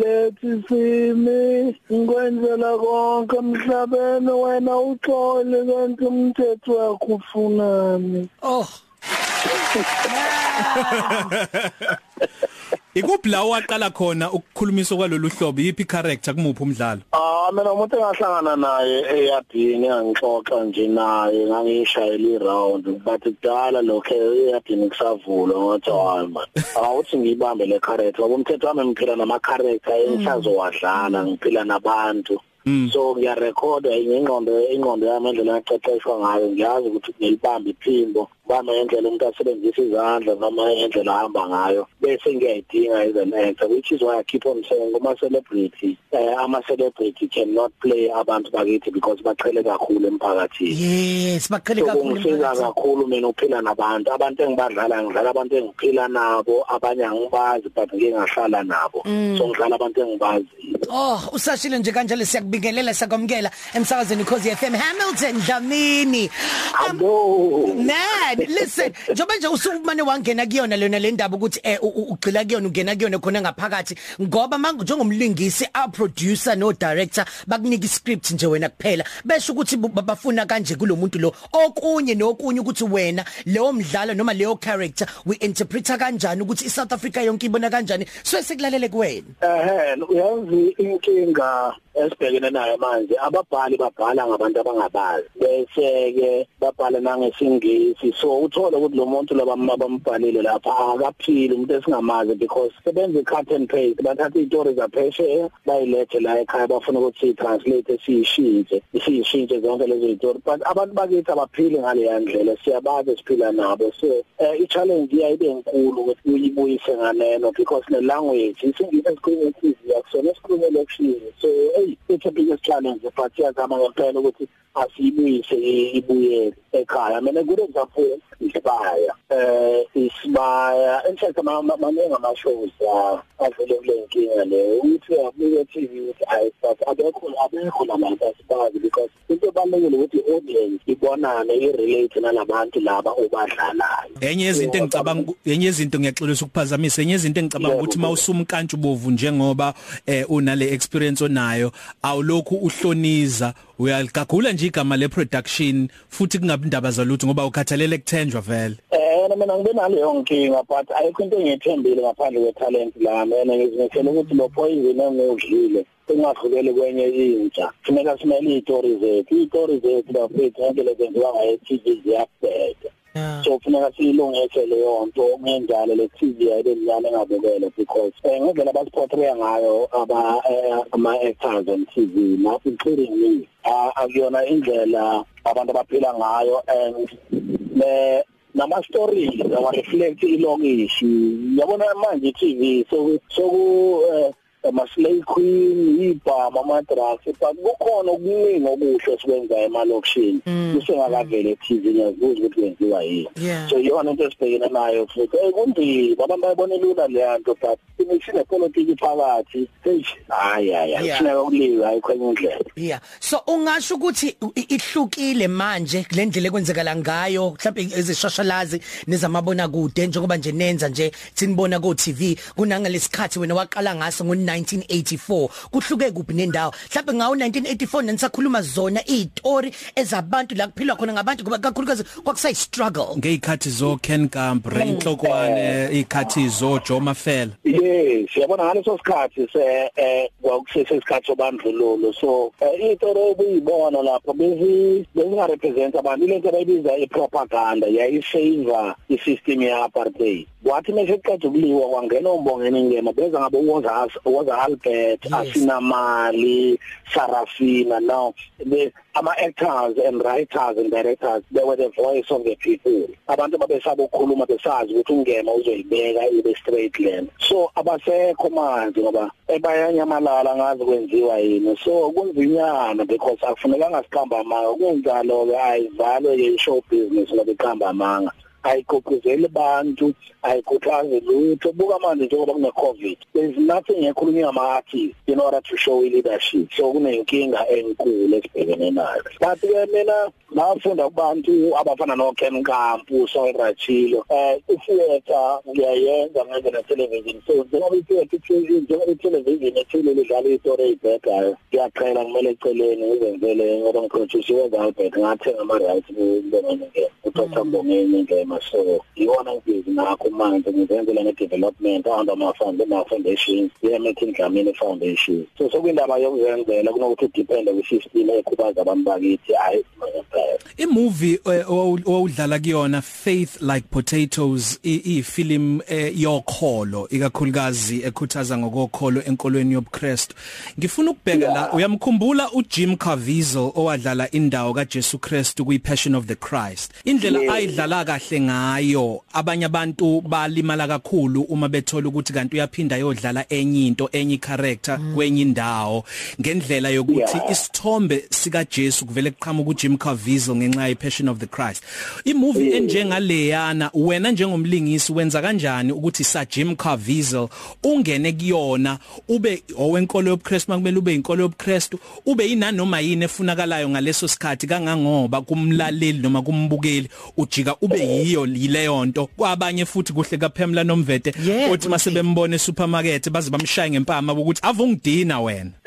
lethi simi ngikwenzela konke emhlabeni wena uxole kanti umthetho wakho ufunani Oh. Ikuphi la waqala khona ukukhulumisa kwalolu hlobo? Yipi character kumuphi umdlalo? Ah mina umuntu engahlangana naye eyadini ngangixoxa nje naye ngangishayela iround. But kudala lokho eyadini kusavula ngathi hayi man awuthi ngiyibambe le character. Ngoba umthetho wami ngiphila nama character engisazowadlala ngiphila nabantu. So ngiyarekhoda ingqondo ingqondo yami endlela yaqeqeshwa ngayo. Ngiyazi ukuthi ngilibamba iphimbo. Bama ngendlela umuntu asebenzisa izandla noma ngendlela ahamba ngayo. Bese ngiyayidinga as an actor which is why I keep on saying kuma celebrity uh, ama celebrity cannot play abantu bakithi because baqhele kakhulu emphakathini. Yes, baqhele kakhulu. Ngisiza kakhulu mina uphila nabantu. Abantu engibadlala ngidlala abantu engiphila nabo abanye angibazi but ngike ngahlala nabo so ngidlala abantu engibazi Oh, usashile nje kanjalo siyakubingelela siyakwamukela. Emsakazweni Khosi FM Hamilton Dlamini. Um, Hello Man, listen, njoba nje usumane wangena kuyona lena le ndaba ukuthi eh ugcila kuyona ungena kuyona khona ngaphakathi ngoba manje njengomlingisi a producer no director bakunika iscript nje wena kuphela. Besho ukuthi bafuna kanje kulomuntu lo. Okunye nokunye ukuthi wena leyo mdlalo noma leyo character we interpreta kanjani ukuthi iSouth Africa yonke ibona kanjani? So sekulalele kuwena. Eh uyazi inkinga esibhekene nayo manje ababhali babhala ngabantu abangabazi. Bese ke babhala nangesingisi. So uthola ukuthi lo muntu labambhalile lapha akaphili umuntu esingamazi because sebenza cut and paste bathatha izitori zaphesheya bayilethe la ekhaya bafuna ukuthi translate siyishintshe siyishintshe zonke lezo zitori but abantu bakithi abaphili ngale ndlela siyabazi siphila nabo. So eh, i-challenge iyayibe enkulu ukuthi uyibuyise nganeno because ne language isingisi esikhulunywa eTV akusona esikhulunywa elokishini so hey it's a biggest challenge but siyazama ngempela ukuthi asiyibuyise i- ibuyele ekhaya. Mina good example isibaya eh isibaya in fact maningi ama-shows avele kule nkinga leyo ukuthi abuke TV ukuthi ayi but abekho abekho labantu asibazi because into ebalulekile ukuthi i-audience ibonane i-relate nalabantu laba obadlalayo Enye yezinto engicabanga enye yezinto ngiyaxolisa ukuphazamisa enye yezinto engicabanga Yebo, ukuthi yebo. mawusumkantshu bovu njengoba eh unale experience onayo awulokhu uhloniza uyagagula nje igama le production futhi kungabi indaba zalutho ngoba ukhathalele kuthenjwa vele. Eh mina mina ngibe naleyo nkinga but ayikho into engiyithembile ngaphandle kwetalent lami. And ngizimisela ukuthi lo poison engudlile ungadluleli kwenye intsha. Funeka simele izitori zethu. Izitori zethu bafethu yonke lezi zenziwa ngaye-TV ziyabheda Yeah. So kufuneka siyilungise leyo nto ngendalo le TV ayibe mnyama engabukele because eh ngendlela basiportray ngayo aba eh, ama actors on TV not including me Ah, akuyona indlela abantu abaphila ngayo and ne nama stories awa reflect ilokishi yabona manje i-TV so so eh, ama-slay queen ibhama ama-drugs but kukhona okuningi okuhle esikwenzayo emalokishini. Kusengakavele e-TV ngiyazibuza ukuthi kwenziwa yini. Yeah. so iyona into esibhekene nayo futhi. Eh kunzima. Abantu bayibona lula leya nto but sine politiki phakathi hey hayi hayi Yeah. kufuneka kuliwe ayikho enye indlela. Yeah. So ungasho ukuthi u- i- ihlukile manje le ndlela ekwenzekala ngayo mhlawumbe ezishashalazi nezamabona kude njengoba nje nenza nje sinibona ku TV kunangalesikhathi wena waqala ngaso ngo1984 kuhluke kuphi nendawo? Mhlawumbe ngawo 1984 nanisakhuluma zona izitori ezabantu la kuphilwa khona ngabantu ngoba kakhulukazi kwakusayi struggle ngeyikhathi zo Ken Camp Renhlokwane ikhathi zo Joe Mafela. Yes, yabona ngaleso sikhathi se eh kwakusese isikhathi sobandlululo. So eh, into obuyibona lapho bezi bezinga represent abantu lento abayibiza i-propaganda yayisavor i-system ye-apartheid. Kwathi mase kuqeda ukuliwa kwangena umbongeni ngema beza ngabe uwoza uwoza Albert Yes. asinamali Sarafina now the ama actors and writers and directors they were the voice of the people. Abantu babesaba ukukhuluma besazi ukuthi ungema uzoyibeka ibe straight lane so abasekho manje ngoba ebayanyamalala ngazi kwenziwa yini. So kunzinyana because akufunekanga siqamba amanga kunjalo ke ayivalwe ke show business ngoba iqamba amanga ayigqugquzeli abantu ayikhuthazi lutho. Buka manje njengoba kune covid there's nothing ekhulunywa ngama artists in order to show leadership. So kunenkinga enkulu esibhekene nayo but ke mina ngafunda kubantu abafana no Ken Kampu Saul Rachilo eh theater ngiyayenza ngenza na television so njengoba itheater njengoba television ethile lidlala istory eyibhekayo ngiyaqhela kumele eceleni ngizenzele ngoba ngiproduce wenza Albert ngathenga ama rights kubona ngeke uDr Mbongeni ngema. So iwona ngibhizi nakho manje ngizenzela ne development under my fund my foundation. yeMetin Dlamini Foundation so sokuyindaba yokuzenzela kunokuthi depend ku system ekhubaza abantu bakithi hayi imovie owudlala kuyona Faith Like Potatoes ifilm yokholo ikakhulukazi ekhuthaza ngokokholo enkolweni yobuKristu. Ngifuna ukubheka la uyamkhumbula uJim Caviezel owadlala indawo kaJesu Kristu kwiPassion of the Christ. Indlela ayidlala kahle ngayo abanye abantu balimala kakhulu uma bethola ukuthi kanti uyaphinda yodlala enye into enye character kwenye indawo. Ngendlela yokuthi isithombe sika Jesu kuvele kuqhamuka uJim Caviezel ngenxa ye Passion of the Christ. Imovie enjengaleyana wena njengomlingisi wenza kanjani ukuthi sa Jim Caviezel ungene kuyona ube owenkolo yobuKristu makumele ube inkolo yobuKristu ube yinanoma yini efunakalayo ngaleso sikhathi? Kangangoba kumlaleli noma kumbukeli ujika ube yiyo yileyo nto. Kwabanye futhi kuhle kaPamela Nomvete othi mase bembone supermarket baze bamshaya ngempama ukuthi avungidina wena.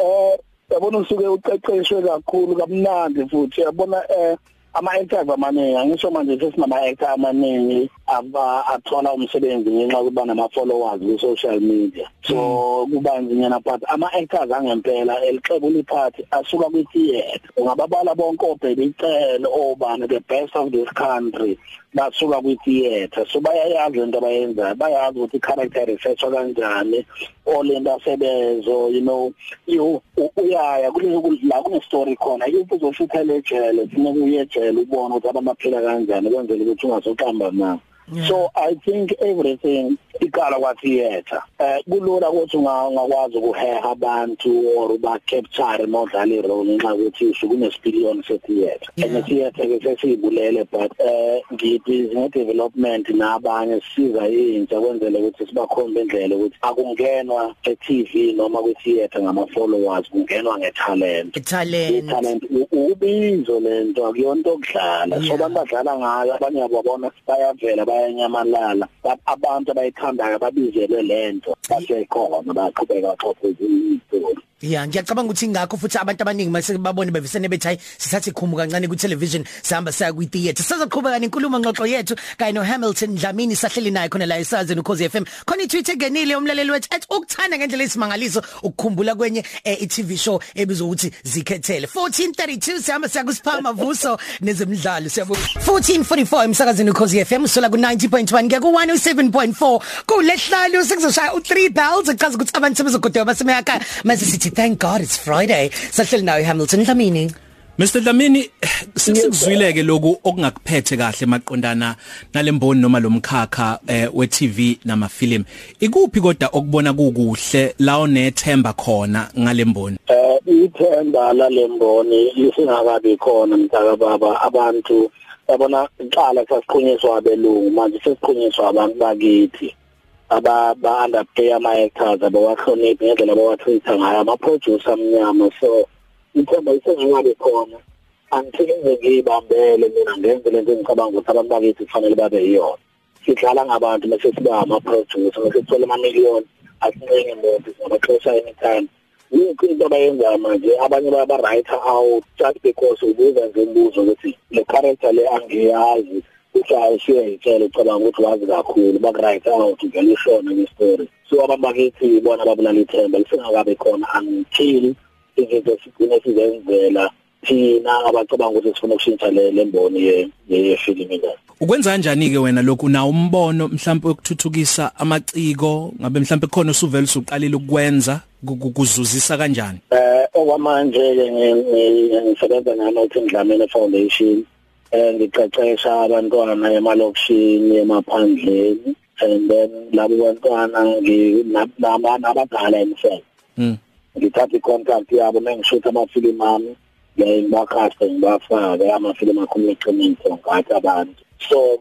Eh yabona usuke uqeqeshwe kakhulu kamnandi futhi. Yabona eh ama actors amaningi angisho manje sesinama actors amaningi. Aba athola umsebenzi ngenxa yokuba nama followers ku social media. So kuba nzinyana but ama actors angempela elixebula iphathi asuka kwi theater ungababala bonke obhekicelo obani the best of this country basuka kwi theater so bayayazi into abayenzayo. Bayazi ukuthi character research kanjani olento asebezo you know. You uyaya kulezo la kune story khona yipho uzoshutha lejele kufanele uye ejele ubone ukuthi abaphila kanjani kwenzela ukuthi ungazoqamba nabo so i think everything iqala kwa theater eh kulula ukuthi ungakwazi ukuheha abantu or ba capture modlala irole nxa ukuthi usuku nesipiliyoni se theater and theater ke sesibulele but eh ngibhizi nge development nabanye siza intsha kwenzele ukuthi sibakhombe indlela ukuthi akungenwa e TV noma ku theater ngama followers kungenwa nge talent talent talent ubizo lento akuyonto okudlala so abantu badlala ngayo abanye yabona bayavela bayanyamalala abantu abayithandayo babizelwe lento basekhona baqhubeka baxoxe izinto Ya ngiyacabanga ukuthi ingakho futhi abantu abaningi mase babone bevisene bethi hayi sithathe ikhumu kancane ku television sihamba saya ku theater sizaqhubeka nenkulumo ngxoxo yethu kanye no Hamilton Dlamini sahleli naye khona la esazeni ukhozi FM khona i-tweet engenile umlaleli wethu ethi ukuthanda ngendlela esimangaliso ukukhumbula kwenye eh, i-TV show ebizwa ukuthi zikhethele. 1432 sihamba siya kusiphama vuso nezemidlalo siyabonga. 1444 emsakazeni ukhozi FM sola ku 90.1 ngeke ku 107.4 kulehlalo sekuzoshaya u3 bells echaza ukuthi abantu sebezogodewa basemekhaya mase sithi thank god it's friday. Sahleli nawe Hamilton Dlamini. Mr Dlamini sikuzwileke lokhu okungakuphethe kahle maqondana nalemboni noma lomkhakha eh, we TV namafilm ikuphi kodwa okubona kukuhle la onethemba khona ngalemboni eh ithemba lalemboni lisingakabi khona mntaka baba. Abantu yabona iqala sasiqunyiswa abelungu manje sesiqunyiswa abantu bakithi. Aba ba underpay ama actors abawahloniphi ngendlela abawatreata ngayo ama producer amnyama. So ithemba isengabe khona angithike nje ngiyibambele mina ngenze lento engicabanga ukuthi abantu bakithi kufanele babe yiyona sidlala ngabantu bese siba ama producer bese sithola ama million asincenge muntu singabaxosha anytime. Yikho into abayenzayo manje abanye baba writer out just because ubuza nje umbuzo ukuthi le character le angiyazi. Ukuthi ayishiye itshele ucabanga ukuthi wazi kakhulu bakurayitha out ngeke ishona ngestory. So abantu bakithi bona babulala ithemba lisengakabe khona until izinto sigcine sizenzela thina abacabanga ukuthi sifuna ukushintsha le lemboni yefilm indaba ukwenza kanjani ke wena lokhu? Na umbono mhlawumbe ukuthuthukisa amaciko ngabe mhlawumbe khona usuvela usuqalile ukwenza kuzuzisa kanjani? Eh okwamanje ke ngisebenza nganothi Dlamini Foundation. Eh ngiqeqesha abantwana emalokishini emaphandleni and then labo bantwana nginabana abadala emsebe mm ngithatha icontact yabo mengishutha amafilimu ami ngiyibakhaste ngibafake amafilimu akhuluma iqiniso ngathi abantu. So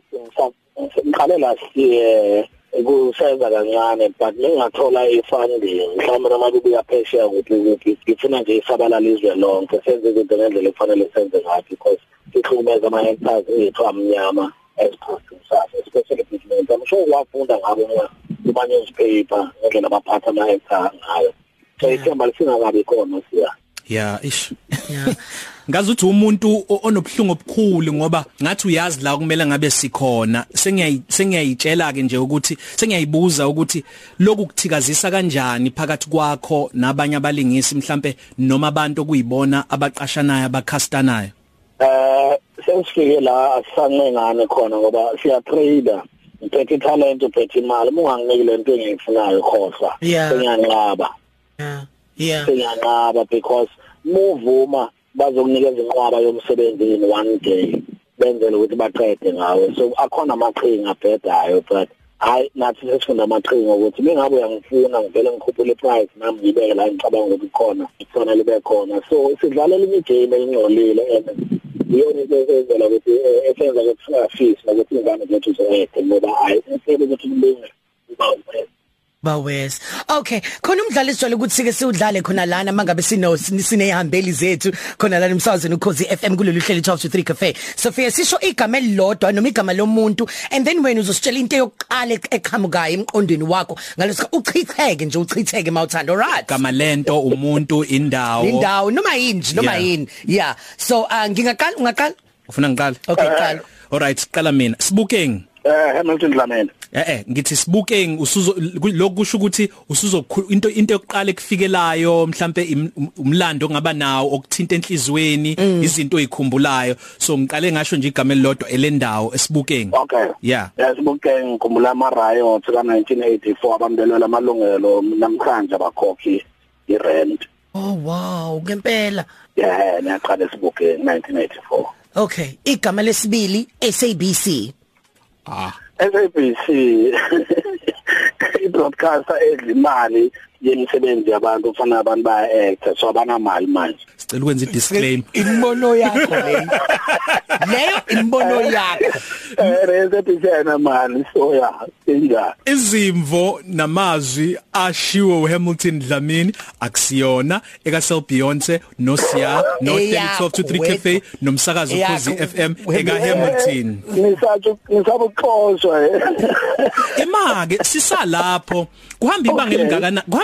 ngiqale last year kusenza kancane but ningathola i-funding. Mhlawumbe noma kubuya phesheya kuphi kuphi ngifuna nje isabalala izwe lonke senze izinto ngendlela efanele senze ngayo because sihlukumeza ama-hectares ethu amnyama esiphasini sakhe especially pigment I'm sure wafunda ngabo kuma-newspaper ngendlela abaphatha ama-hectare ngayo. So ithemba lisingakabi khona siya. Yeah ish. Yeah. Ngazi ukuthi umuntu onobhlungu obukhulu ngoba ngathi uyazi la kumele ngabe sikhona. Sengiyayi sengiyayitshela ke nje ukuthi sengiyayibuza ukuthi lokhu kuthikazisa kanjani phakathi kwakho nabanye abalingisi mhlambe noma abantu okuyibona abaqashanayo abakhastanayo? Eh sesifike la asisancengane khona ngoba siya trader uphethe talent uphethe imali munganginiki lento engiyifunayo khohlwa sengiyanqaba. Yeah yeah. Sengiyanqaba because muvuma bazokunikeza inqwaba yomsebenzi in one day benzele ukuthi baqede ngawe. So akhona amaqhinga abhedayo but hayi nathi sesifunda amaqhinga ukuthi bengabe uyangifuna ngivele ngikhuphule iprice nami ngibeke la ngicabanga ukuthi khona kufanele libe khona. So sidlalela imigame engcolile and iyona into esenzela ukuthi eh, esenza ukuthi singafisi nokuthi ingane zethu zoyede ngoba hayi impela ukuthi kulinge uba uwena bawes. Okay khona umdlalo esijwayele ukuthi sike siudlale khona lana mangabe sino sinehambeli zethu. Khona lana emsazweni ukhozi FM kulolu hlelo 12 to 3 cafe. Sophia sisho igama elilodwa noma igama lomuntu and then wena uzositshela into yokuqala eqhamukayo emqondweni wakho. Ngalesi uchitheke nje uchitheke mawuthanda alright? Gama lento umuntu indawo. Indawo noma yini noma yini? Yeah. So uh, ngingaqala ungaqala? Ufuna ngiqale? Okay qala. Alright qala mina. Sibukeng. Eh Hamilton Dlamini Eh eh ngithi sibukeng usuzo lokusho ukuthi usuzo into into yokuqala ekufikelayo mhlambe um- umlando ongaba nawo okuthinta enhlizweni izinto ezikhumbulayo so ngiqale ngasho nje igama elilodwa elendawo esibukeng Okay. Yeah. Yasibuke ngikhumbula ama riots ka 1984 abambelwela amalungelo namhlanje abakhokhi irent. oh wow ngempela Yeah, niyaqala esibuke 1984. okay igama lesibili SABC ah. SABC i-broadcaster edla imali yemisebenzi yabantu kufanele abantu baya actor so abanamali manje. sicela ukwenza i-disclaimer imbono yakho leyo leyo imbono yakho Eh SABC ayinamali so ya injani. izimvo namazwi ashiwo uHamilton Dlamini akusiyona eka Cell Beyonce no Sia no Eyakho 12 to 3 wethu. cafe nomsakazo Eyakho Khosi FM wethu. eka Hamilton Nisathi nisabuxoshwa eh. Emake sisalapho kuhamba ibanga Okay.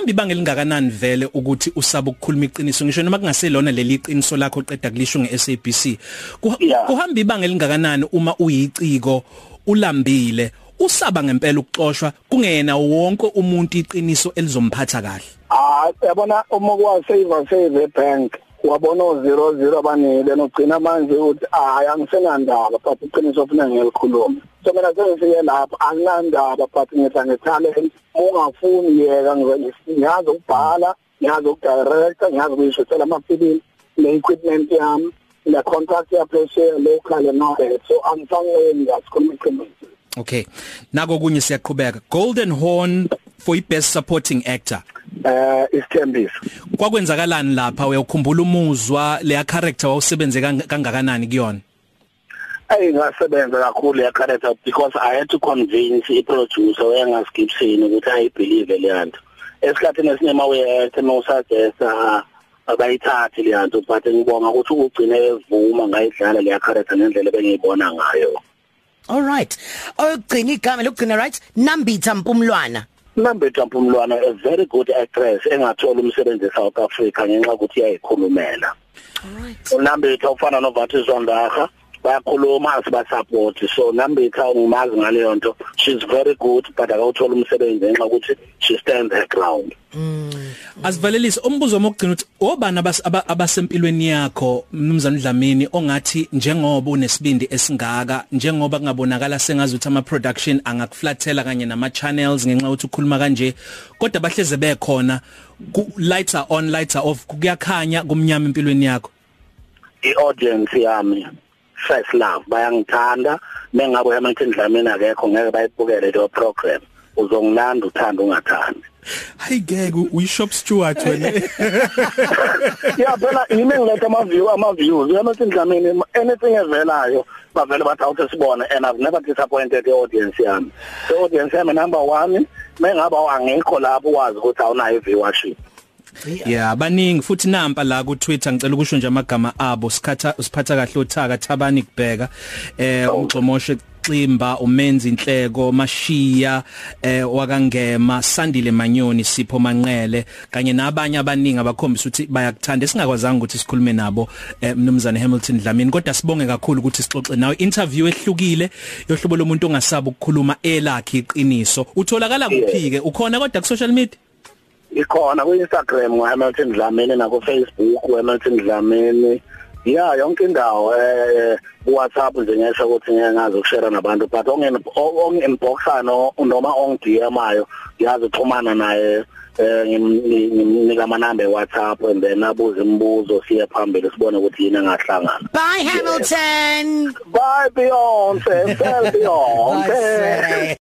Kuhamba ibanga elingakanani vele ukuthi usaba ukukhuluma iqiniso? Ngisho noma kungaselona leli iqiniso lakho qeda kulisho ngeSABC kuhamba ibanga elingakanani uma uyiciko ulambile usaba ngempela ukuxoshwa kungena wonke umuntu iqiniso elizomphatha kahle? Ah, yabona uma kwa save save ebank wabona u0 0 abanile nogcina manje uthi hayi angisenandaba but iqiniso ufuna ngelikhuluma so mina sengifike lapho anginandaba but ngitha ngetalent ungafuni yeka ngiyazi ukubhala ngiyazi ukudirector ngiyazi ukuyishuthela amafilimi ne-equipment yami ne-contract yaphesheya local and all that so angifanele ngasikhuluma iqiniso okay. Nako kunye siyaqhubeka. Golden horn for i-best supporting actor. Eh isithembiso. Kwakwenzakalani lapha uyakhumbula umuzwa leya character wawusebenze kang- kangakanani kuyona? Hey ngasebenza kakhulu ya character because I had to convince i-producer wengaskipsini ukuthi I believe leyanto. Esikhathini esinema uyethe mawusagesa abayithathi leyanto but ngibonga ukuthi ukugcine evuma ngayidlala leya character ngendlela bengiyibona ngayo. alright ogcina igama lokugcina right? Nambitha Mpumlwana. Nambethu Mpumlwana a very good actress engathola umsebenzi eSouth Africa ngenxa ukuthi iyayikhulumela. alright unambitha ufana novathi zondaga bayakhuluma asibasupport so nambitha ungimazi ngaleyo nto. She's very good but akawuthola umsebenzi ngenxa ukuthi she stands her ground. Asivalelise. Umbuzo wokugcina ukuthi obani abas- aba- abasempilweni yakho mnumzane Dlamini ongathi njengoba unesibindi esingaka njengoba kungabonakala sengazi ukuthi ama production angakuflathela kanye nama channels ngenxa ukuthi ukhuluma kanje kodwa bahleze bekhona ku- lights are on lights are off kuyakhanya kumnyama empilweni yakho? I-audience yami. First love bayangithanda mengabe Hamilton Dlamini akekho ngeke bayibukele leyo program. Uzongilanda uthanda ungathandi. Hayi ngeke uyishop steward wena. Yeah phela yimi ngiletha ama view ama views uyamathi ndlamini anything evelayo bavele bathi awuthi sibone and I've never disappointed the audience yami. The audience yami number 1 mengaba angikho lapho wazi ukuthi awunayo viewership Yeah. Baningi futhi nampa la ku Twitter ngicela ukusho nje amagama abo sikhatha usiphatha kahle uthaka Thabani kubheka eh ungxomoshe Ximba umenzi inhleko mashiya eh wakangema Sandile Manyoni Sipho Manqele kanye nabanye abaningi abakhombisa ukuthi bayakuthanda. Singakwazanga ukuthi sikhulume nabo eh, mnumzane Hamilton Dlamini kodwa sibonge kakhulu ukuthi sixoxe. Nawe interview ehlukile yohlobo lomuntu ongasaba ukukhuluma elakhe iqiniso. Utholakala kuphi ke ukhona kodwa ku social media? Ikhona ku Instagram uHamilton Dlamini na ku Facebook uHamilton Dlamini. Ya yonke indawo eh WhatsApp nje ngisho ukuthi ngeke ngazi ukushare nabantu but ongen onginboxa no noma ongidm ayo yazi uxhumana naye eh ngimnika amanamba eWhatsApp and then abuze imibuzo siye phambili sibone ukuthi yini engahlangana. Bye hamilton! Bye Beyonce! Bye Beyonce.